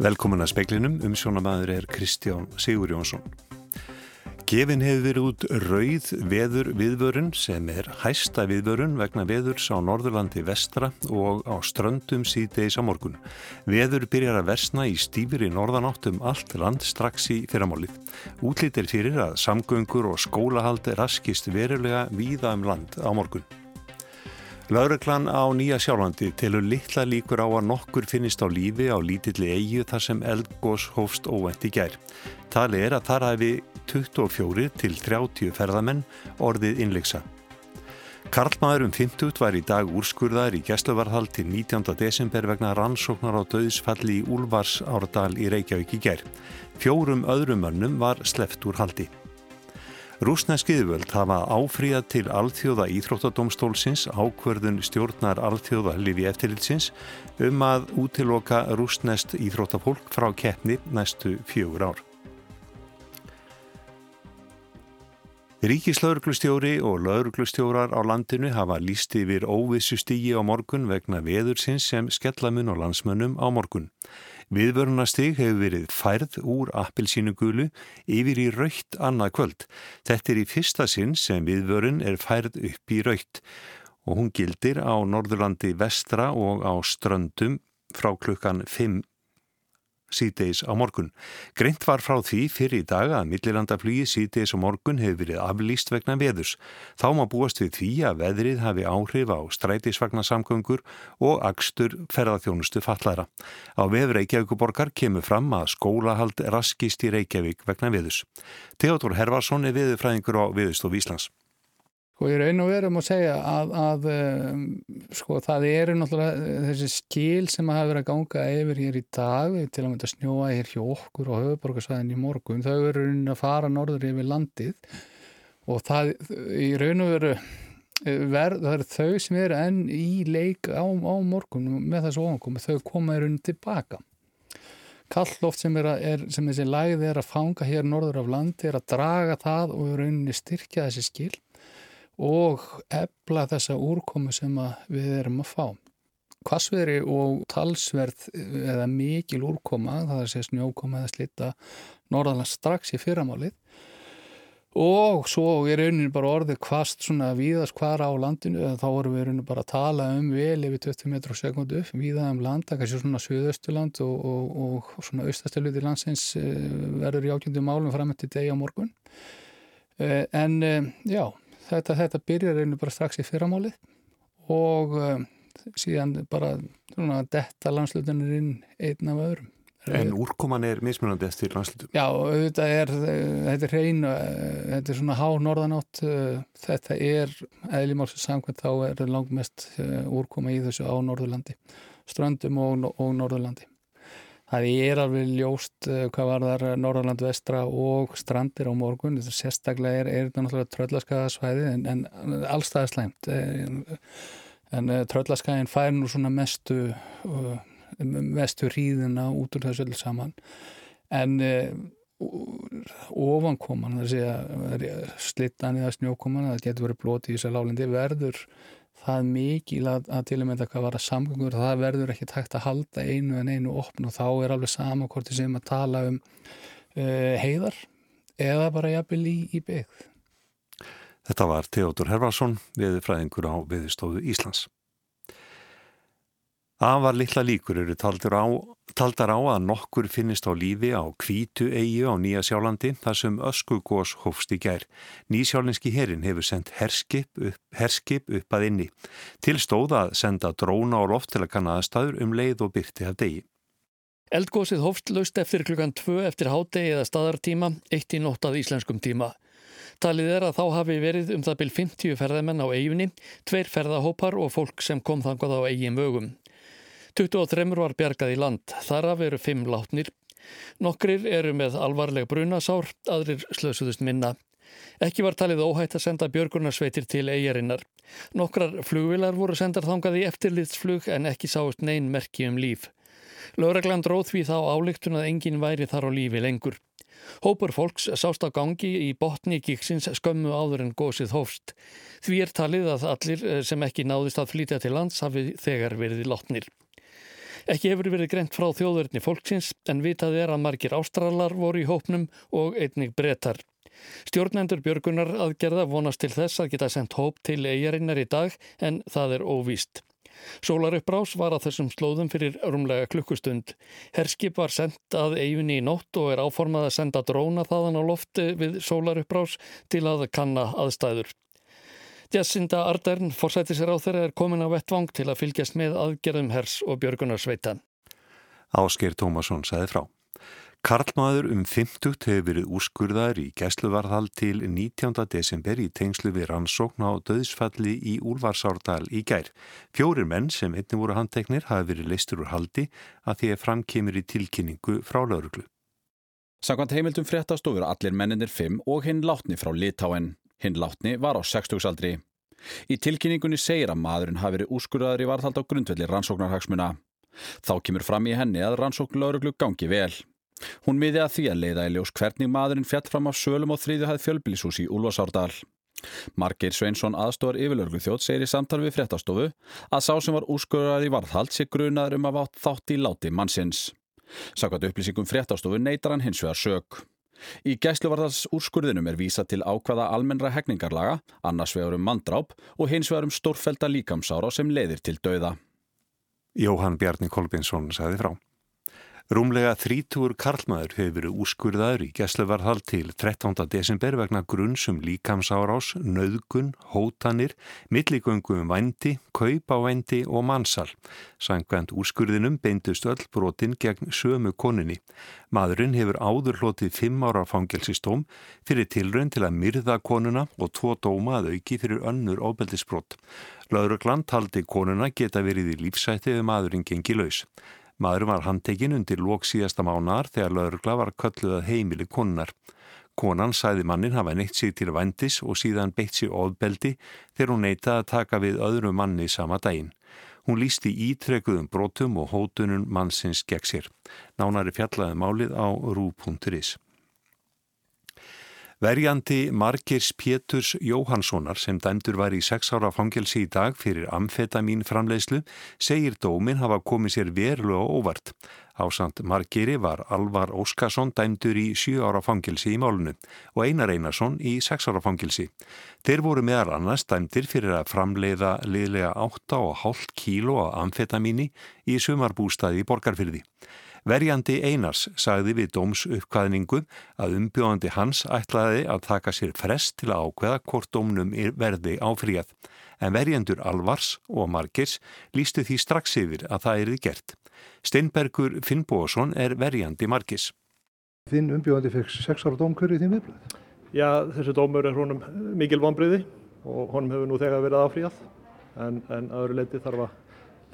Velkomin að speklinum, umsjónamaður er Kristján Sigur Jónsson. Gefin hefur verið út rauð veður viðvörun sem er hæsta viðvörun vegna veðurs á Norðurlandi vestra og á ströndum síðdeis á morgun. Veður byrjar að versna í stífur í norðanáttum allt land strax í fyrramálið. Útlýtt er fyrir að samgöngur og skólahald raskist verulega víða um land á morgun. Laureglan á Nýja Sjálfandi telur litla líkur á að nokkur finnist á lífi á lítilli eigu þar sem eldgós hófst óvend í gær. Tali er að þar hafi 24 til 30 ferðamenn orðið innleiksa. Karlmaður um 50 var í dag úrskurðar í gæsluvarðhald til 19. desember vegna rannsóknar á döðsfalli í Úlvars áradal í Reykjavík í gær. Fjórum öðrum önnum var sleft úr haldi. Rúsneskiðvöld hafa áfríðað til alþjóða íþróttadómstólsins ákverðun stjórnar alþjóða lifi eftirlitsins um að útiloka rúsnest íþróttafólk frá keppni næstu fjögur ár. Ríkislauruglustjóri og lauruglustjórar á landinu hafa líst yfir óvissu stígi á morgun vegna veðursins sem skellamun og landsmönnum á morgun. Viðvörunastig hefur verið færð úr appilsínugulu yfir í raukt annað kvöld. Þetta er í fyrsta sinn sem viðvörun er færð upp í raukt og hún gildir á Norðurlandi vestra og á ströndum frá klukkan 5 síðdeis á morgun. Greint var frá því fyrir í dag að millilandaflugi síðdeis á morgun hefur verið aflýst vegna veðurs. Þá má búast við því að veðrið hafi áhrif á strætisvagnarsamgöngur og akstur ferðarþjónustu fallara. Á veður Reykjavíkuborgar kemur fram að skólahald raskist í Reykjavík vegna veðurs. Teodor Hervarsson er veðurfræðingur á Veðustof Íslands. Og ég raun og verum að segja að, að um, sko, það eru náttúrulega þessi skil sem hafa verið að ganga yfir hér í dag til að mynda snjóa hér hjá okkur og höfuborgarsvæðin í morgun. Þau eru raun að fara norður yfir landið og það í raun og veru verð, það eru þau sem eru enn í leik á, á morgun með þessu ofankomi, þau koma í raun tilbaka. Kalloft sem, er, er, sem þessi læð er að fanga hér norður af landi er að draga það og rauninni styrkja þessi skil og ebla þessa úrkomu sem við erum að fá. Kvassveri og talsverð eða mikil úrkoma, það er segja snjókoma eða slitta norðalega strax í fyrramálið og svo er rauninni bara orðið kvast svona víðast hvar á landinu þá vorum við rauninni bara að tala um vel yfir 20 metrar á sekundu víða um landa, kannski svona söðaustuland og, og, og svona austastiluti landsins eh, verður í ákjöndu málum fram eftir degi á morgun eh, en eh, já þetta, þetta byrjar einu bara strax í fyrramálið og um, síðan bara svona, detta landslutunir inn einn af öðrum. En úrkoman er mismunandi eftir landslutum? Já, þetta er, þetta er hrein, þetta er svona há norðanátt, þetta er eðlimálsins samkvæmt þá er langmest úrkoma í þessu á Norðurlandi, ströndum og, og Norðurlandi. Það er alveg ljóst uh, hvað var þar Norðurland vestra og strandir á morgun. Þetta sérstaklega er, er náttúrulega tröllaskaðasvæði en, en allstæðar slæmt. En, uh, tröllaskaðin fær nú svona mestu, mestu hríðina út úr þessu öll saman. En ofankoman, það sé að slittan eða snjókoman, það getur verið blóti í þessu lálendi, verður það mikil að, að til og með það hvað var að samgöngur það verður ekki takt að halda einu en einu opn og þá er alveg sama hvort sem að tala um uh, heiðar eða bara jafnvel í, í byggð. Þetta var Theodor Herfarsson, viðfræðingur á Viðstofu Íslands. Afar litla líkur eru taldar á, taldar á að nokkur finnist á lífi á kvítu eigi á Nýja Sjálandi þar sem öskugós hófst í gær. Nýsjálinski herin hefur sendt herskip upp, herskip upp að inni. Tilstóða að senda dróna og loft til að kanna aðstæður um leið og byrti af degi. Eldgósið hófst laust eftir klukkan 2 eftir hádegi eða staðartíma, eitt í nótt að íslenskum tíma. Talið er að þá hafi verið um það byrj 50 ferðamenn á eiginni, tveir ferðahópar og fólk sem kom þangað á eigin vögum. 23 var bjargað í land, þar af eru 5 látnir. Nokkrir eru með alvarleg brunasár, aðrir slösuðust minna. Ekki var talið óhætt að senda björgunarsveitir til eigarinnar. Nokkrar flugvilar voru sendar þangað í eftirlitsflug en ekki sáist neyn merki um líf. Löragland róð því þá álíktun að enginn væri þar á lífi lengur. Hópur fólks sást á gangi í botni gíksins skömmu áður en gósið hófst. Því er talið að allir eh, sem ekki náðist að flytja til lands hafi þegar verið látnir. Ekki hefur verið greint frá þjóðverðni fólksins en vitað er að margir ástralar voru í hópnum og einnig brettar. Stjórnendur Björgunar aðgerða vonast til þess að geta sendt hóp til eigarinnar í dag en það er óvíst. Sólaruppbrás var að þessum slóðum fyrir rúmlega klukkustund. Herskip var sendt að eiginni í nótt og er áformað að senda dróna þaðan á lofti við sólaruppbrás til að kanna aðstæður. Jacinda Ardern, þeirra, er komin á vettvang til að fylgjast með aðgerðum hers og björgunarsveitan. Ásker Tómasson sagði frá. Karlmaður um 50 hefur verið úrskurðar í gæsluvarðal til 19. desember í tengslu við rannsókn á döðsfalli í Úlfarsárdal í gær. Fjórir menn sem einnig voru handteknir hafi verið leistur úr haldi að því að framkemur í tilkynningu frá lauruglu. Sankvæmt heimildum fréttastofur allir menninir 5 og hinn látni frá Litáen. Hinn látni var á 60-saldri. Í tilkynningunni segir að maðurinn hafi verið úrskurðar í varðhald á grundvelli rannsóknarhagsmuna. Þá kemur fram í henni að rannsókn lauruglu gangi vel. Hún miði að því að leiða í ljós hvernig maðurinn fjall fram af sölum og þrýðu hæð fjölbílisús í Úlfarsárdal. Margeir Sveinsson aðstofar yfirlörglu þjótt segir í samtal við fréttastofu að sá sem var úrskurðar í varðhald sé grunaður um að vátt þátt í láti mannsins. Sakvært upplýsingum fréttastofu neytar hann hins vegar sög. Í gæsluvarðals úrskurðinum er vísa til ákvaða almennra hegningarlaga, annars vegar um mandráp og hins vegar um stórfelda líkamsára sem leiðir til dauða. Jóhann Bjarni Kolbinsson sagði frá. Rúmlega þrítúur karlmaður hefur verið úrskurðaður í gesluvarðhald til 13. desember vegna grunnsum líkamsárás, nöðgun, hótanir, milligöngum um vændi, kaup á vændi og mannsal. Sankvæmt úrskurðinum beindust öll brotin gegn sömu koninni. Maðurinn hefur áður hlotið 5 ára fangelsistóm fyrir tilraun til að myrða konuna og tvo dóma að auki fyrir önnur óbeldisbrott. Laurugland taldi konuna geta verið í lífsætti ef maðurinn gengi laus. Maður var handtekinn undir lók síðasta mánar þegar laurugla var kölluð að heimili konunar. Konan sæði mannin hafa neitt sig til vandis og síðan beitt sig óðbeldi þegar hún neytaði að taka við öðru manni sama daginn. Hún lísti ítrekuðum brotum og hótunum mannsins gegn sér. Nánari fjallaði málið á rú.is. Verjandi Margirs Péturs Jóhanssonar sem dæmdur var í sex ára fangelsi í dag fyrir amfetamin framleiðslu segir dómin hafa komið sér verulega óvart. Ásand Margiri var Alvar Óskarsson dæmdur í sjö ára fangelsi í málunu og Einar Einarsson í sex ára fangelsi. Þeir voru meðal annars dæmdir fyrir að framleiða liðlega 8,5 kíló af amfetamini í sumarbústaði í Borgarfyrði. Verjandi Einars sagði við dóms uppkvæðningu að umbjóðandi hans ætlaði að taka sér frest til að ákveða hvort dómnum verði áfríðað. En verjandur Alvars og Margers lístu því strax yfir að það erði gert. Steinbergur Finnbóðsson er verjandi Margers. Þinn umbjóðandi fekk sex ára dómkörði í þín viðblöð? Já, þessi dómur er honum mikil vonbriði og honum hefur nú þegar verið áfríðað. En, en aðra leiti þarf að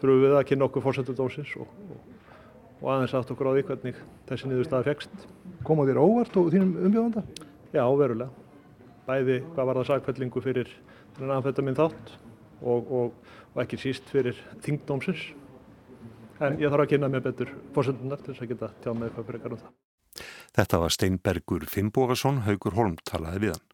þurfum við að kynna okkur fórsendur dómsins og, og og aðeins aft okkur á því hvernig þessi niðurstaði fegst. Koma þér óvart og þínum umbjóðanda? Já, verulega. Bæði hvað var það sagfællingu fyrir þennan amfetamin þátt og, og, og ekki síst fyrir þingdómsins. En ég þarf að kynna mér betur fórsöndunar til þess að geta tjá með eitthvað frekar um það. Þetta var Steinbergur Finnbógarsson, Haugur Holm talaði við hann.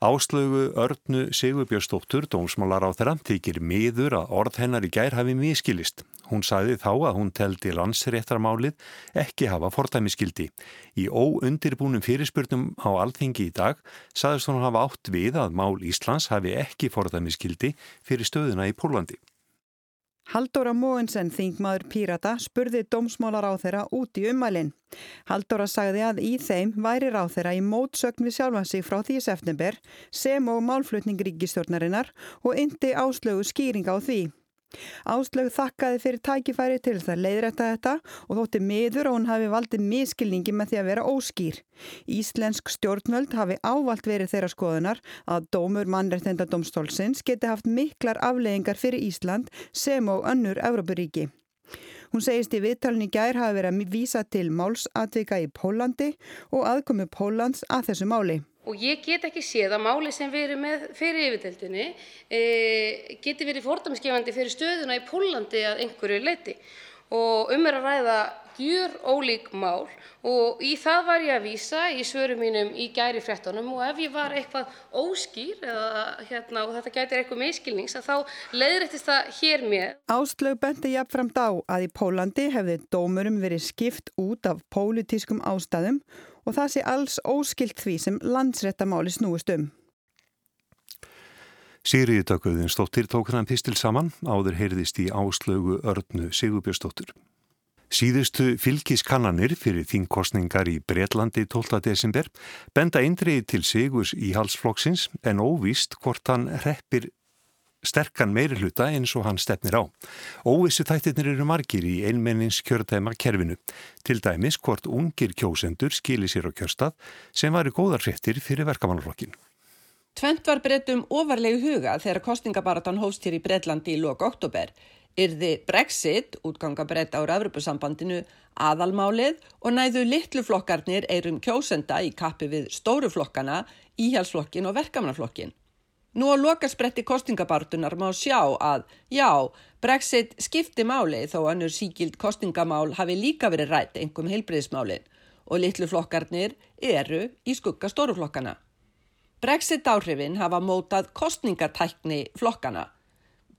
Áslögu Örnu Sigurbjörnsdóttur, dómsmálar á þeirra, þykir miður að orð hennar í gær hafi miskilist. Hún sagði þá að hún teldi landsréttarmálið ekki hafa fordæmiskildi. Í óundirbúnum fyrirspurnum á alþingi í dag sagðist hún hafa átt við að mál Íslands hafi ekki fordæmiskildi fyrir stöðuna í Pólandi. Haldóra Móensen, þingmaður Pírata, spurði dómsmálar á þeirra út í umælinn. Haldóra sagði að í þeim væri ráð þeirra í mótsögn við sjálfan sig frá því september sem og málflutning ríkistjórnarinnar og indi áslögu skýringa á því. Áslög þakkaði fyrir tækifæri til þess að leiðrætta þetta og þótti miður og hún hafi valdið miskilningi með því að vera óskýr. Íslensk stjórnvöld hafi ávalt verið þeirra skoðunar að dómur mannreitenda domstólsins geti haft miklar afleggingar fyrir Ísland sem og önnur Európaríki. Hún segist í viðtalin í gær hafi verið að vísa til málsatvika í Pólandi og aðkomi Pólans að þessu máli og ég get ekki séð að máli sem erum með fyrir yfirdeldinni e, geti verið fordæmisgefandi fyrir stöðuna í Pólandi að einhverju leiti og um er að ræða gjör ólík mál og í það var ég að vísa í svörum mínum í gæri fréttunum og ef ég var eitthvað óskýr eða hérna og þetta gætir eitthvað miskilnings að þá leiðrættist það hér með. Áslög bendi jafnframt á að í Pólandi hefði dómurum verið skipt út af pólitískum ástæðum og það sé alls óskilt því sem landsréttamáli snúist um. Sigriði Dögguðin stóttir tók þann pistil saman áður heyrðist í áslögu örnu Sigurbjörnsdóttur. Síðustu fylgiskannanir fyrir þingkostningar í Breitlandi 12. desember benda eindriði til Sigurs í halsflokksins en óvíst hvort hann reppir sterkan meiri hluta eins og hann stefnir á. Óvissu þættirnir eru margir í einmennins kjörðæma kerfinu. Til dæmis hvort ungir kjósendur skilir sér á kjörstað sem varu góðar fréttir fyrir verkamannarflokkinu. Tvent var breytum ofarlegu huga þegar kostningabaratan hófst hér í Breitlandi í loka oktober. Yrði Brexit, útganga breyta ára Evropasambandinu, aðalmálið og næðu litlu flokkarnir eirum kjósenda í kappi við stóru flokkana, íhjálpsflokkin og verkamannaflokkin. Nú á lokaspretti kostningabartunar má sjá að, já, Brexit skipti máli þó annur síkild kostningamál hafi líka verið rætt engum heilbriðismálin og litlu flokkarnir eru í skugga stóru flokkana. Brexit áhrifin hafa mótað kostningatækni flokkana.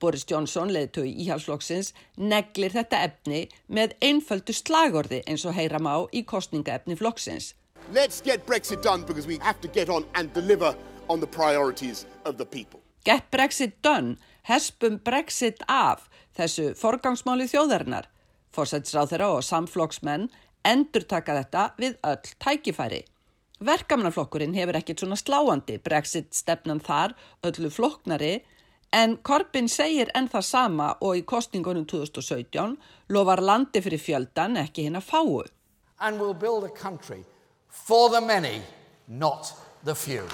Boris Johnson, leðtögi íhalsflokksins, neglir þetta efni með einföldu slagorði eins og heyra má í kostningaefni flokksins. Let's get Brexit done because we have to get on and deliver on the priorities of the people. Get Brexit done, hespum Brexit af þessu forgangsmáli þjóðarinnar. Forsætsráð þeirra og samflokksmenn endur taka þetta við öll tækifæri. Verkamannaflokkurinn hefur ekkert svona sláandi brexit stefnan þar, öllu flokknari, en Corbyn segir enn það sama og í kostningunum 2017 lofar landi fyrir fjöldan ekki hinn að fáu. And we'll build a country for the many, not the few.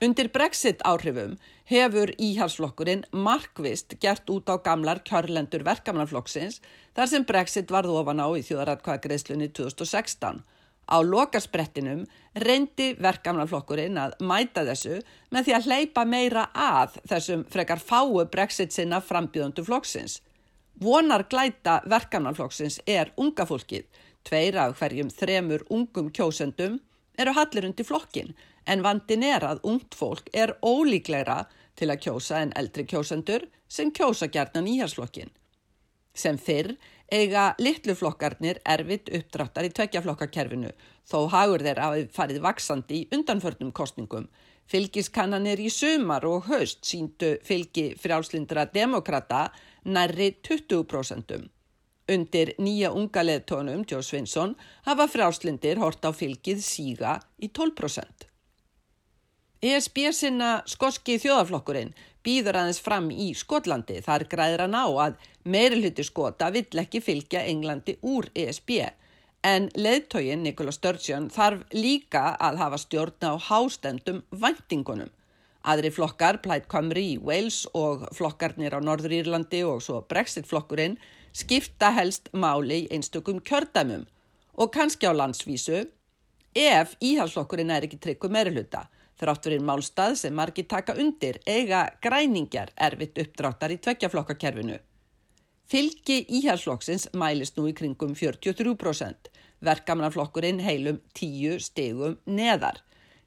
Undir brexit áhrifum hefur íhalsflokkurinn markvist gert út á gamlar kjörlendur verkamannaflokksins þar sem brexit varð ofan á í þjóðaratkvæðagreislunni 2016. Á lokasprettinum reyndi verkamannaflokkurinn að mæta þessu með því að hleypa meira að þessum frekar fáu brexit sinna frambjöðundu flokksins. Vonar glæta verkamannaflokksins er unga fólkið. Tveir af hverjum þremur ungum kjósendum eru hallir undir flokkin en vandin er að ungt fólk er ólíkleira til að kjósa en eldri kjósendur sem kjósa gerðan íharsflokkin. Sem fyrr eiga litluflokkarnir erfitt uppdráttar í tveggjaflokkakerfinu þó hagur þeirra hafið farið vaksandi í undanförnum kostningum. Fylgiskannanir í sumar og haust síndu fylgi frjálslindra demokrata nærri 20%. Undir nýja unga leðtónum, Jó Svinsson, hafa frjálslindir hort á fylgið síga í 12%. ESB sinna skoski þjóðaflokkurinn býður aðeins fram í Skotlandi. Þar græðir hann á að meirulhutti skota vill ekki fylgja Englandi úr ESB. En leðtógin Nikola Sturgeon þarf líka að hafa stjórn á hástendum væntingunum. Aðri flokkar, Plaid Cymru í Wales og flokkarnir á Norður Írlandi og svo Brexit flokkurinn skipta helst máli í einstökum kjördæmum og kannski á landsvísu ef íhalsflokkurinn er ekki tryggu meirulhutta. Þrátt verið málstað sem margi taka undir eiga græningjar erfitt uppdráttar í tveggjaflokkakerfinu. Fylgi íhalsflokksins mælist nú í kringum 43%, verkamannaflokkurinn heilum 10 stegum neðar.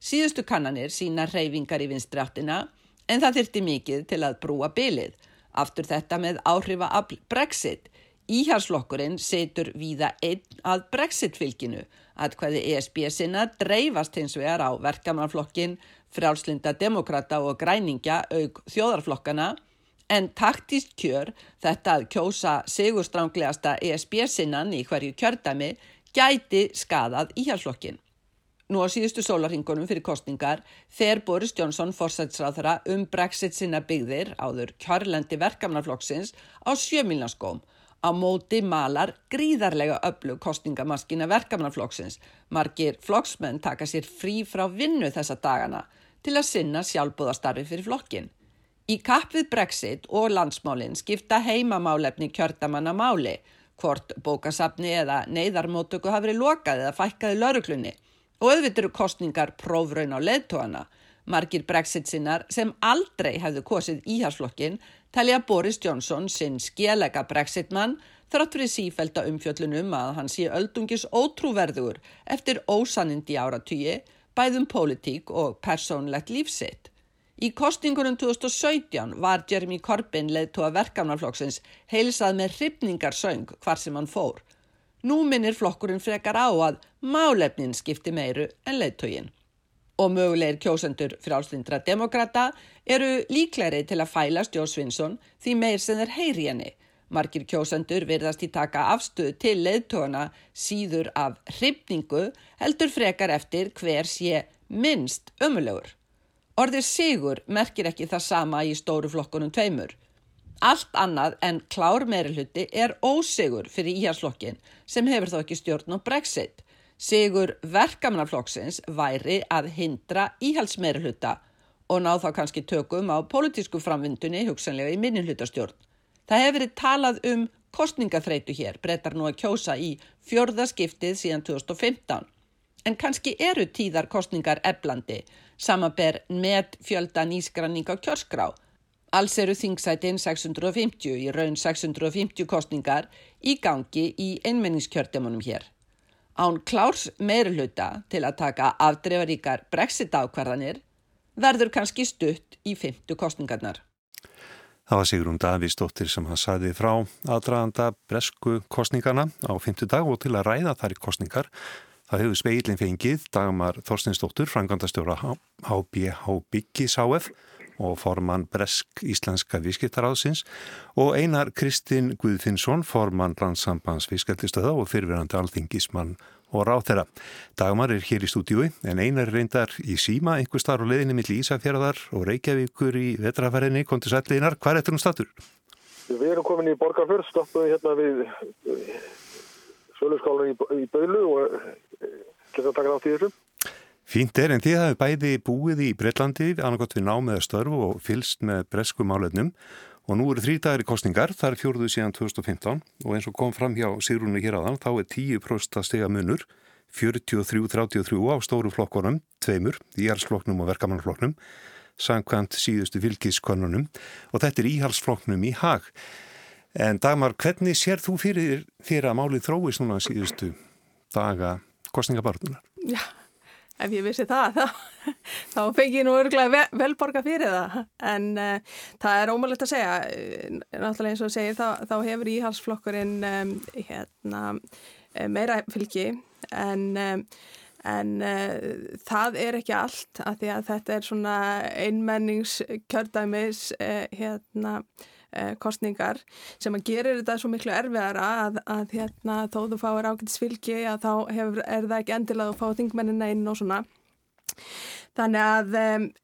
Síðustu kannanir sína reyfingar í vinstráttina en það þyrti mikið til að brúa bylið. Aftur þetta með áhrifa af Brexit. Íhalsflokkurinn setur víða einn að Brexit-fylginu. Að hvaði ESB sinna dreifast hins vegar á verkamannflokkin, frjálslinda demokrata og græningja auk þjóðarflokkana en taktíst kjör þetta að kjósa sigurstránglegasta ESB sinnan í hverju kjördami gæti skadað íhjálpsflokkin. Nú á síðustu sólarhingunum fyrir kostningar fer Boris Johnson forsætsráðara um Brexit sinna byggðir áður kjörlendi verkamannaflokksins á sjömilnaskóm Á móti malar gríðarlega öllu kostningamaskina verkamannaflokksins. Margir flokksmenn taka sér frí frá vinnu þessa dagana til að sinna sjálfbúðastarfi fyrir flokkin. Í kapp við Brexit og landsmálinn skipta heimamálefni kjördamanna máli, hvort bókasafni eða neyðarmótöku hafi verið lokað eða fækkaði lauruglunni og auðvitað eru kostningar prófraun á leðtóana. Margir Brexit sinnar sem aldrei hefðu kosið íhalsflokkin telja Boris Johnson sinn skélega brexitmann þrátt fyrir sífælda umfjöllunum að hann sé öldungis ótrúverður eftir ósannindi áratýji, bæðum pólitík og persónlegt lífsitt. Í kostingunum 2017 var Jeremy Corbyn leðtóa verkamnaflokksins heilsað með hrifningarsöng hvar sem hann fór. Nú minnir flokkurinn frekar á að málefnin skipti meiru en leðtógin. Og mögulegir kjósendur frálslindra demokrata eru líklæri til að fæla Stjósvinsson því meir sem er heyri henni. Markir kjósendur virðast í taka afstöðu til leðtóna síður af hrifningu heldur frekar eftir hver sé minnst ömulegur. Orðir sigur merkir ekki það sama í stóru flokkunum tveimur. Allt annað en klár meiruluti er ósigur fyrir íhalslokkin sem hefur þó ekki stjórn og brexit. Sigur verkamannaflokksins væri að hindra íhalsmeiriluta og ná þá kannski tökum á politísku framvindunni hugsanlega í minninhlutastjórn. Það hefur verið talað um kostningaþreitu hér, breytar nú að kjósa í fjörðaskiptið síðan 2015. En kannski eru tíðar kostningar eblandi samaber með fjölda nýskranning á kjörskrá. Alls eru þingsætin 650 í raun 650 kostningar í gangi í einmenningskjördemunum hér. Án klárs meiruluta til að taka afdreifaríkar brexit ákvarðanir verður kannski stutt í fymtu kostningarnar. Það var Sigrun Davísdóttir sem hann saði frá aðdraðanda bresku kostningarna á fymtu dag og til að ræða þær í kostningar Það hefur speilin fengið Dagmar Þorstinsdóttur, frangandastjóra HBH Byggis HF og formann Bresk Íslenska Vískiptaráðsins og einar Kristinn Guðfinnsson, formann Landsambands Vískjaldistöða og fyrirverandi alþingismann og ráð þeirra. Dagmar er hér í stúdíui en einar reyndar í síma einhver starf og leðinni mill Ísafjörðar og Reykjavíkur í vetrafærinni. Kontur sætliðinar, hvað er þetta um statur? Við erum komin í Borgarfjörð, stoppuð hérna við söluskálan í, í Bölu og að taka nátt í þessu. Fínt er, en þið hafið bæði búið í Breitlandi, annarkot við námið að störfu og fylst með bresku málefnum og nú eru í kostningar, það er fjórðu síðan 2015 og eins og kom fram hjá Sigrúnu hér aðan, þá er 10% stega munur, 43-33 á stóru flokkonum, tveimur, íhalsflokknum og verkamannflokknum, sangkvæmt síðustu fylgiskonunum og þetta er íhalsflokknum í hag. En Dagmar, hvernig sér þú fyrir þér að málið þróist núna síðustu daga kostningabartunar? Já, ef ég vissi það, þá, þá fengi ég nú örgulega velborga fyrir það. En uh, það er ómögulegt að segja. Náttúrulega eins og segir, þá, þá hefur íhalsflokkurinn um, hérna, meira fylgi en... Um, En uh, það er ekki allt að því að þetta er svona einmenningskjördæmis uh, hérna, Eh, kostningar sem að gerir þetta svo miklu erfiðara að, að hérna, þó þú fáir ágætis fylgi að þá hefur, er það ekki endilega að fá þingmennina inn og svona. Þannig að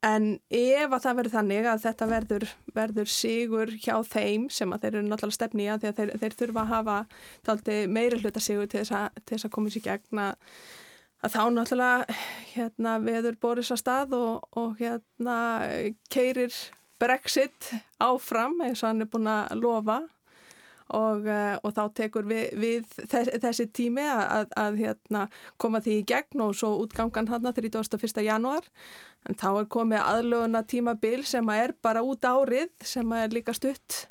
en ef að það verður þannig að þetta verður, verður sigur hjá þeim sem að þeir eru náttúrulega stefni í að þeir, þeir þurfa að hafa meiri hluta sigur til þess að, til þess að koma sér gegn að að þá náttúrulega hérna, veður Boris að stað og, og hérna keirir Brexit áfram eins og hann er búin að lofa og, eh, og þá tekur við, við þess, þessi tími að, að hérna, koma því í gegn og svo útgangan hann 31. janúar en þá er komið aðlöguna tímabil sem er bara út árið sem er líka stutt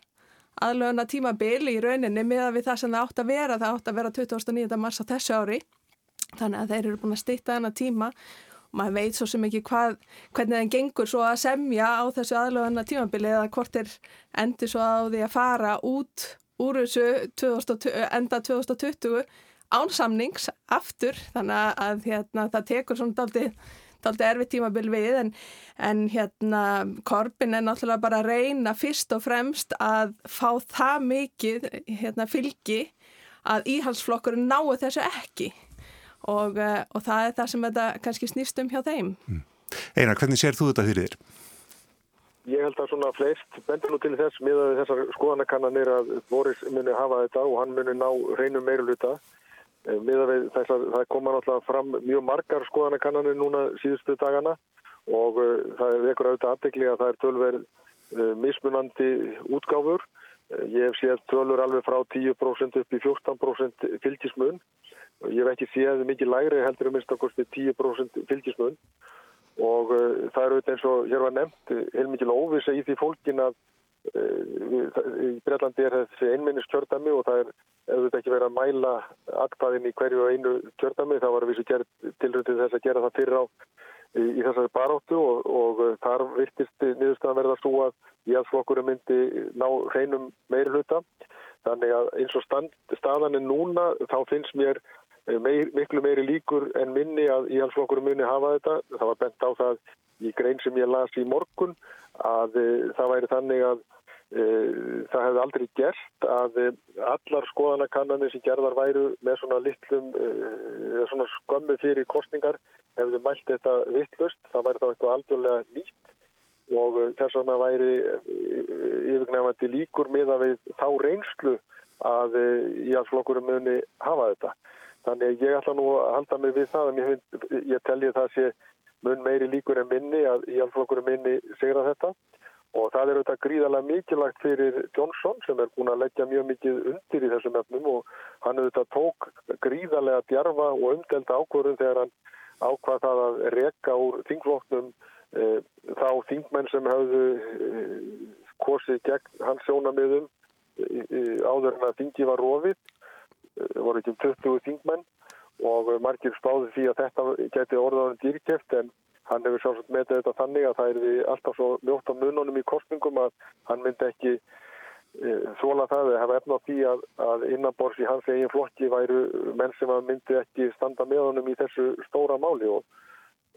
aðlöguna tímabil í rauninni með við það sem það átt að vera það átt að vera 29. mars á þessu ári þannig að þeir eru búin að stýta þennan tíma maður veit svo sem ekki hvað, hvernig það gengur svo að semja á þessu aðlöðana tímabili eða hvort er endur svo á því að fara út úr þessu 2020, enda 2020 ánsamnings aftur. Þannig að hérna, það tekur svona daldi, daldi erfið tímabil við en, en hérna Korbin er náttúrulega bara að reyna fyrst og fremst að fá það mikið hérna, fylgi að íhalsflokkurinn náu þessu ekki og, eh, og það er það sem þetta kannski snýst um hjá þeim. Mm. Einar, hvernig sér þú þetta fyrir þér? Ég held að svona flest bendur nú til þess miðað þessar skoðanakannanir að Boris muni hafa þetta og hann muni ná reynum meiruluta. Eh, miðað við þess að það koma náttúrulega fram mjög margar skoðanakannanir núna síðustu dagana og uh, það er ekkur auðvitað aðdegli að það er tölverð uh, mismunandi útgáfur. Uh, ég hef séð tölur alveg frá 10% upp í 14% fylgismun Ég hef ekki séð mikið lægri heldur um minnst okkurstu 10% fylgismun. Og uh, það eru eins og hér var nefnt heilmikið óvisa í því fólkin að í Breitlandi er þessi einminnis kjördami og það er auðvitað ekki verið að mæla atkvæðin í hverju einu kjördami það var að vísu tilröndið þess að gera það fyrir á í, í þessari baróttu og, og þar virtist niðurstaðan verða svo að íhalsflokkurum myndi ná hreinum meiri hluta þannig að eins og stand, staðan er núna þá finnst mér meir, miklu meiri líkur en minni að íhalsflokkurum muni hafa þetta. Það var bent á það í grein sem ég las í morgun að það væri þannig að það hefði aldrei gert að allar skoðanakannanir sem gerðar væru með svona litlum svona skömmu fyrir kostningar hefðu mælt þetta vittlust það væri þá eitthvað algjörlega nýtt og þess vegna væri yfirgnefandi líkur með að við þá reynslu að íhalsflokkurum muni hafa þetta þannig að ég ætla nú að halda mig við það ég, ég telji það sé mun meiri líkur en minni að íhalsflokkurum minni segra þetta. Og það er auðvitað gríðarlega mikilvægt fyrir Johnson sem er búin að leggja mjög mikið undir í þessum efnum og hann auðvitað tók gríðarlega djarfa og umdelda ákvörðun þegar hann ákvað það að reka úr þingfloknum e, þá þingmenn sem hafðu e, kosið gegn hans sjónamiðum e, áður en að þingi var rofið voru ekki um 20 þingmenn og margir spáði því að þetta geti orðaðan dýrkjeft en hann hefur sjálfsagt metið þetta þannig að það er alltaf svo mjótt á mununum í kostningum að hann myndi ekki e, þóla það eða hafa efna á því að, að innanbors í hans eigin flokki væru menn sem myndi ekki standa með honum í þessu stóra máli og,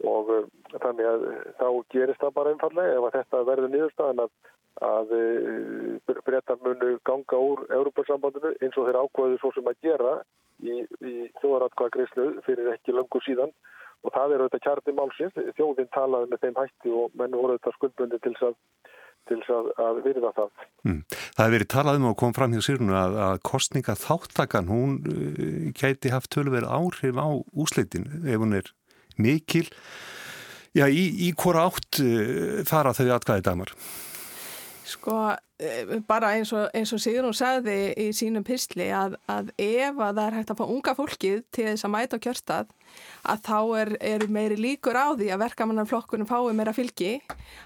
og þannig að þá gerist það bara einfallega ef þetta verður niðurstaðan að, að e, breytar munu ganga úr Európa-sambandinu eins og þeir ákvæðu svo sem að gera í, í þjóðaratkvæðagreyslu fyrir ekki langur síðan og það er auðvitað kjarni málsins, þjóðinn talaði með þeim hætti og menn voru auðvitað skuldbundi til þess að, til að, að virða það. Mm. Það hefur verið talað um og kom fram hjá sérunu að, að kostninga þáttakan, hún uh, gæti haft tölverið áhrif á úsleitin ef hún er mikil. Já, í, í hvora átt uh, fara þau atkvæði damar? Sko, bara eins og, eins og Sigrun sagði í sínum pysli að, að ef að það er hægt að fá unga fólkið til þess að mæta á kjörstað að þá er, er meiri líkur á því að verkamannaflokkurinn fái meira fylgi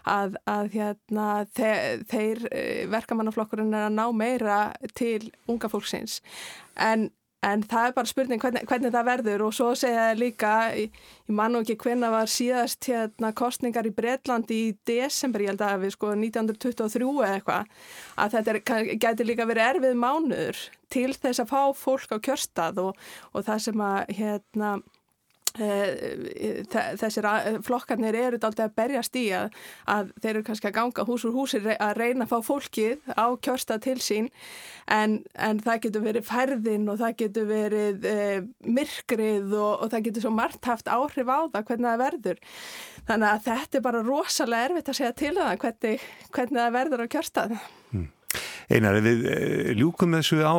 að, að hérna, þe þeir verkamannaflokkurinn er að ná meira til unga fólksins. En En það er bara spurning hvernig, hvernig það verður og svo segja það líka, ég, ég mann ekki hvenna var síðast hérna kostningar í Breitlandi í desember, ég held að við sko 1923 eða eitthvað, að þetta getur líka verið erfið mánuður til þess að fá fólk á kjörstað og, og það sem að hérna þessir flokkarnir eru alltaf að berjast í að, að þeir eru kannski að ganga hús úr húsi að reyna að fá fólkið á kjörsta til sín. En, en það getur verið færðin og það getur verið e, myrkrið og, og það getur svo margt haft áhrif á það hvernig það verður. Þannig að þetta er bara rosalega erfitt að segja til um það hvernig, hvernig það verður á kjörstað. Hmm. Einar, við eh, ljúkum þessu á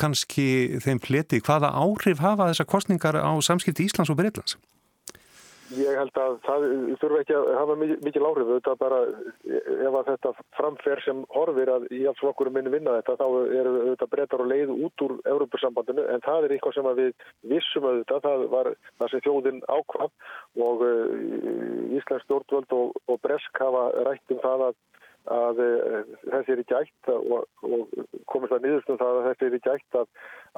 kannski þeim fleti, hvaða áhrif hafa þessar kostningar á samskipti Íslands og Breitlands? Ég held að það þurfa ekki að hafa mikil áhrif, þetta bara ef að þetta framfer sem horfir að í alls flokkurum minni vinna þetta þá eru þetta breytar og leið út úr Európusambandinu en það er eitthvað sem við vissum að þetta, það var það sem þjóðin ákvað og uh, Íslands stjórnvöld og, og Bresk hafa rætt um það að að eh, þessi er ekki ætt og, og komist að nýðustum það að þessi er ekki ætt að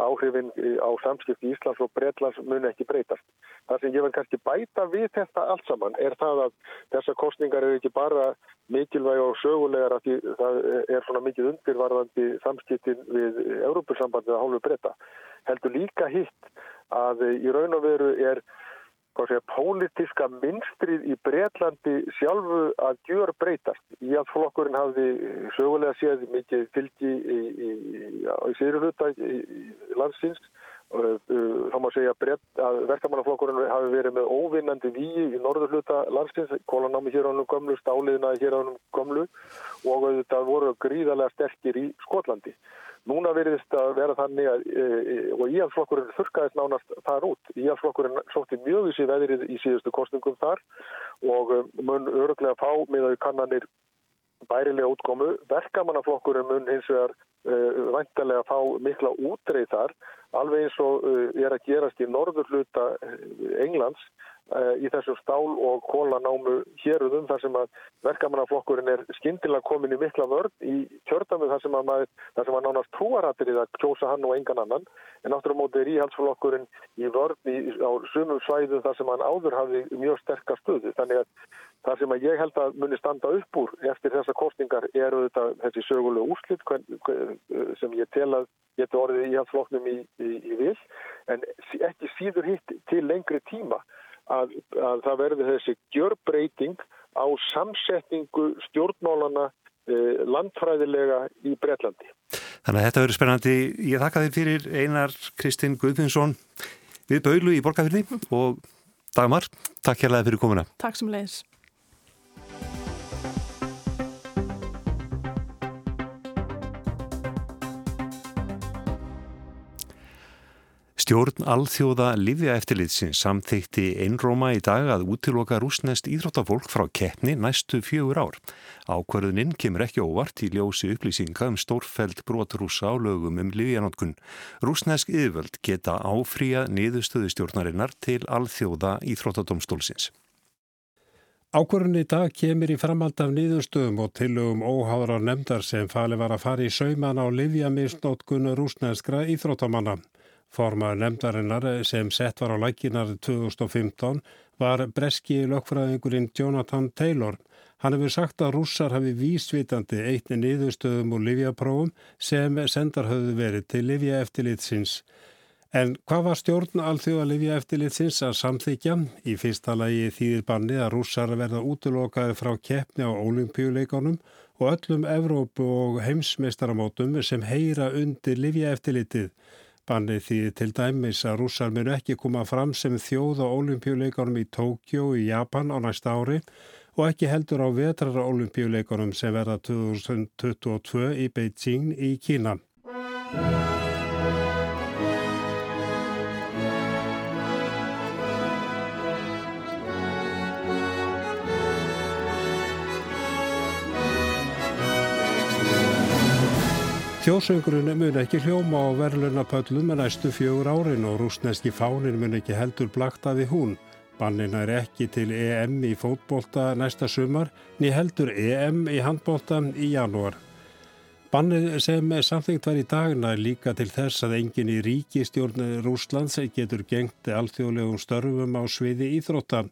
áhrifin á samskipti í Íslands og Breitlands mun ekki breytast. Það sem ég vil kannski bæta við þetta allt saman er það að þessar kostningar er ekki bara mikilvæg og sögulegar að því, það er svona mikið undirvarðandi samskiptin við Európusambandið að hálfu breyta. Heldur líka hitt að í raun og veru er Pólitíska minstrið í Breitlandi sjálfu að gjör breytast. Íhaldsflokkurinn hafði sögulega séð mikið fylgi í, í, í síðurhutta landsins. Þá má segja að verkamannaflokkurinn hafi verið með óvinnandi víi í norðurhluta landsins, kólanámi hér ánum gömlu, stáliðina hér ánum gömlu og þetta voru gríðarlega sterkir í Skotlandi. Núna veriðist að vera þannig að, e, e, og íhalsflokkurinn þurkaðist nánast þar út. Íhalsflokkurinn sótti mjög í síð veðrið í síðustu kostningum þar og e, mun öruglega fá með að kannanir bærilega útkomu. Verkamannaflokkurinn mun hins vegar uh, vantarlega fá mikla útreið þar, alveg eins og uh, er að gerast í norður hluta Englands uh, í þessum stál og kólanámu héruðum þar sem að verkamannaflokkurinn er skindilega komin í mikla vörð í kjördamu þar sem að, maður, þar sem að nánast trúarættir í það kjósa hann og engan annan. En áttur á móti er íhaldsflokkurinn í vörð í, á sumum svæðu þar sem hann áður hafi mjög sterkar stöðu. Þannig að Það sem að ég held að muni standa upp úr eftir þessa kostningar eru þetta þessi sögulegu úrslit sem ég tel að geti orðið í hans floknum í, í, í vil. En ekki síður hitt til lengri tíma að, að það verði þessi gjörbreyting á samsetningu stjórnmálana eh, landfræðilega í Breitlandi. Þannig að þetta verður spennandi. Ég þakka þið fyrir Einar Kristinn Guðfinsson við Baulu í Borgafyrni og Dagmar, takk hérlega fyrir komuna. Takk sem leiðis. Stjórn alþjóða Livja eftirlitsins samþykti einróma í dag að útiloka rúsnest íþróttafólk frá keppni næstu fjögur ár. Ákvarðuninn kemur ekki óvart í ljósi upplýsinga um stórfæld brotrúsa á lögum um Livjanótkun. Rúsnesk yfirvöld geta áfríja niðurstöðu stjórnarinnar til alþjóða íþróttadómstólsins. Ákvörðun í dag kemur í framhald af niðurstöðum og tillögum óháðra nefndar sem fali var að fara í sauman á Livjamisnótkun rúsneskra íþróttamanna. Formaður nefndarinnar sem sett var á lækinar 2015 var breski lögfræðingurinn Jonathan Taylor. Hann hefur sagt að rússar hafi vísvitandi eitni niðurstöðum og livjaprófum sem sendar höfðu verið til livjaeftilitsins. En hvað var stjórn alþjóða livjaeftilitsins að samþykja? Í fyrsta lagi þýðir banni að rússar verða útlokaði frá keppni á olimpíuleikonum og öllum Evrópu og heimsmeistaramótum sem heyra undir livjaeftilitið. Bannið því til dæmis að rússar munu ekki koma fram sem þjóð á olimpíuleikunum í Tókjó í Japan á næsta ári og ekki heldur á vetrara olimpíuleikunum sem verða 2022 í Beijing í Kína. Þjóðsöngurinn mun ekki hljóma á verðlunapöllum en næstu fjögur árin og rúsneski fánin mun ekki heldur blakta við hún. Bannin er ekki til EM í fótbolta næsta sumar, ný heldur EM í handbolta í janúar. Bannið sem samþyngt var í dagna er líka til þess að engin í ríkistjórn Rúslands getur gengt alþjóðlegum störfum á sviði íþróttan.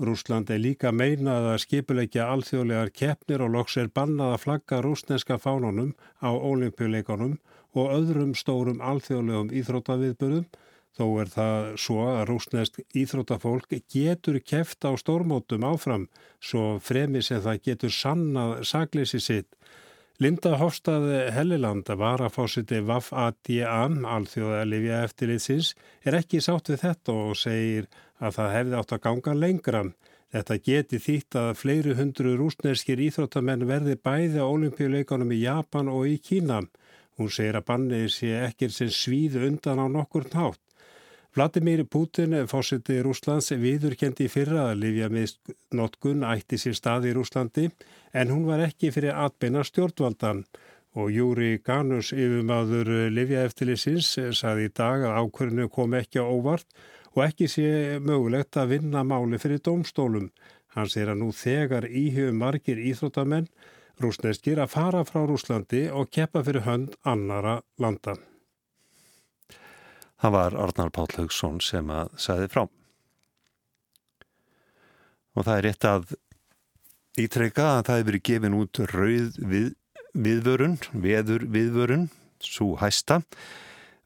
Rúsland er líka meinað að skipuleikja alþjóðlegar keppnir og loks er bannað að flagga rúsneska fánunum á olimpíuleikonum og öðrum stórum alþjóðlegum íþróttaviðbörðum þó er það svo að rúsnesk íþróttafólk getur keft á stórmótum áfram svo fremi sem það getur sannað sagleysi sitt. Linda Hofstad Helliland var að fósiti VAF-ADA, alþjóða Livja eftirlitsins, er ekki sátt við þetta og segir að það hefði átt að ganga lengra. Þetta geti þýtt að fleiri hundru rúsneskir íþróttamenn verði bæði á olimpíuleikonum í Japan og í Kína. Hún segir að bannið sé ekkir sem svíðu undan á nokkur nátt. Vladimir Putin, fósiti Rúslands, viðurkendi fyrra að Livja miðnotkun ætti sér stað í Rúslandi en hún var ekki fyrir atbeina stjórnvaldan og Júri Ganus yfirmaður Livja eftirlisins saði í dag að ákvörinu kom ekki á óvart og ekki sé mögulegt að vinna máli fyrir domstólum. Hann sér að nú þegar íhjöfum margir íþróttamenn rúsneskir að fara frá Rúslandi og keppa fyrir hönd annara landa. Það var Arnar Páll Haugsson sem að sagði frá. Og það er rétt að ítreika að það hefur verið gefin út rauð við, viðvörun, veður viðvörun, svo hæsta,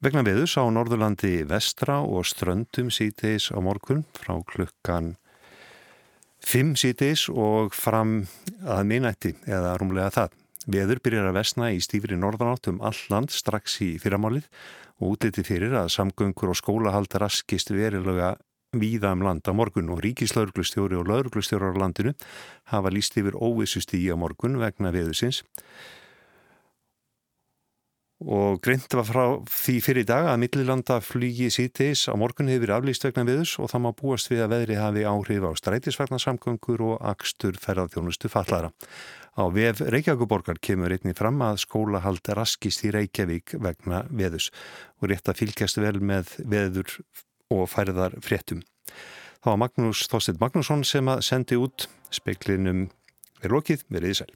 Vegna veðus á Norðurlandi vestra og ströndum síteis á morgun frá klukkan 5 síteis og fram að minnætti eða rúmlega það. Veður byrjar að vesna í stífri norðanátt um all land strax í fyrramálið og útliti fyrir að samgöngur og skólahald raskist verilega víða um land á morgun og ríkislauglustjóri og lauglustjóri á landinu hafa líst yfir óvissust í á morgun vegna veðusins og greint var frá því fyrir í dag að millilanda flugi síðteis á morgun hefur aflýst vegna viðus og það má búast við að veðri hafi áhrif á strætisvagnarsamgöngur og akstur ferðarþjónustu fallara. Á VF Reykjavíkuborgar kemur einni fram að skólahald raskist í Reykjavík vegna veðus og rétt að fylgjast vel með veður og færðar fréttum. Það var Magnús Þorstein Magnússon sem að sendi út speiklinum er lokið, verið í sæl.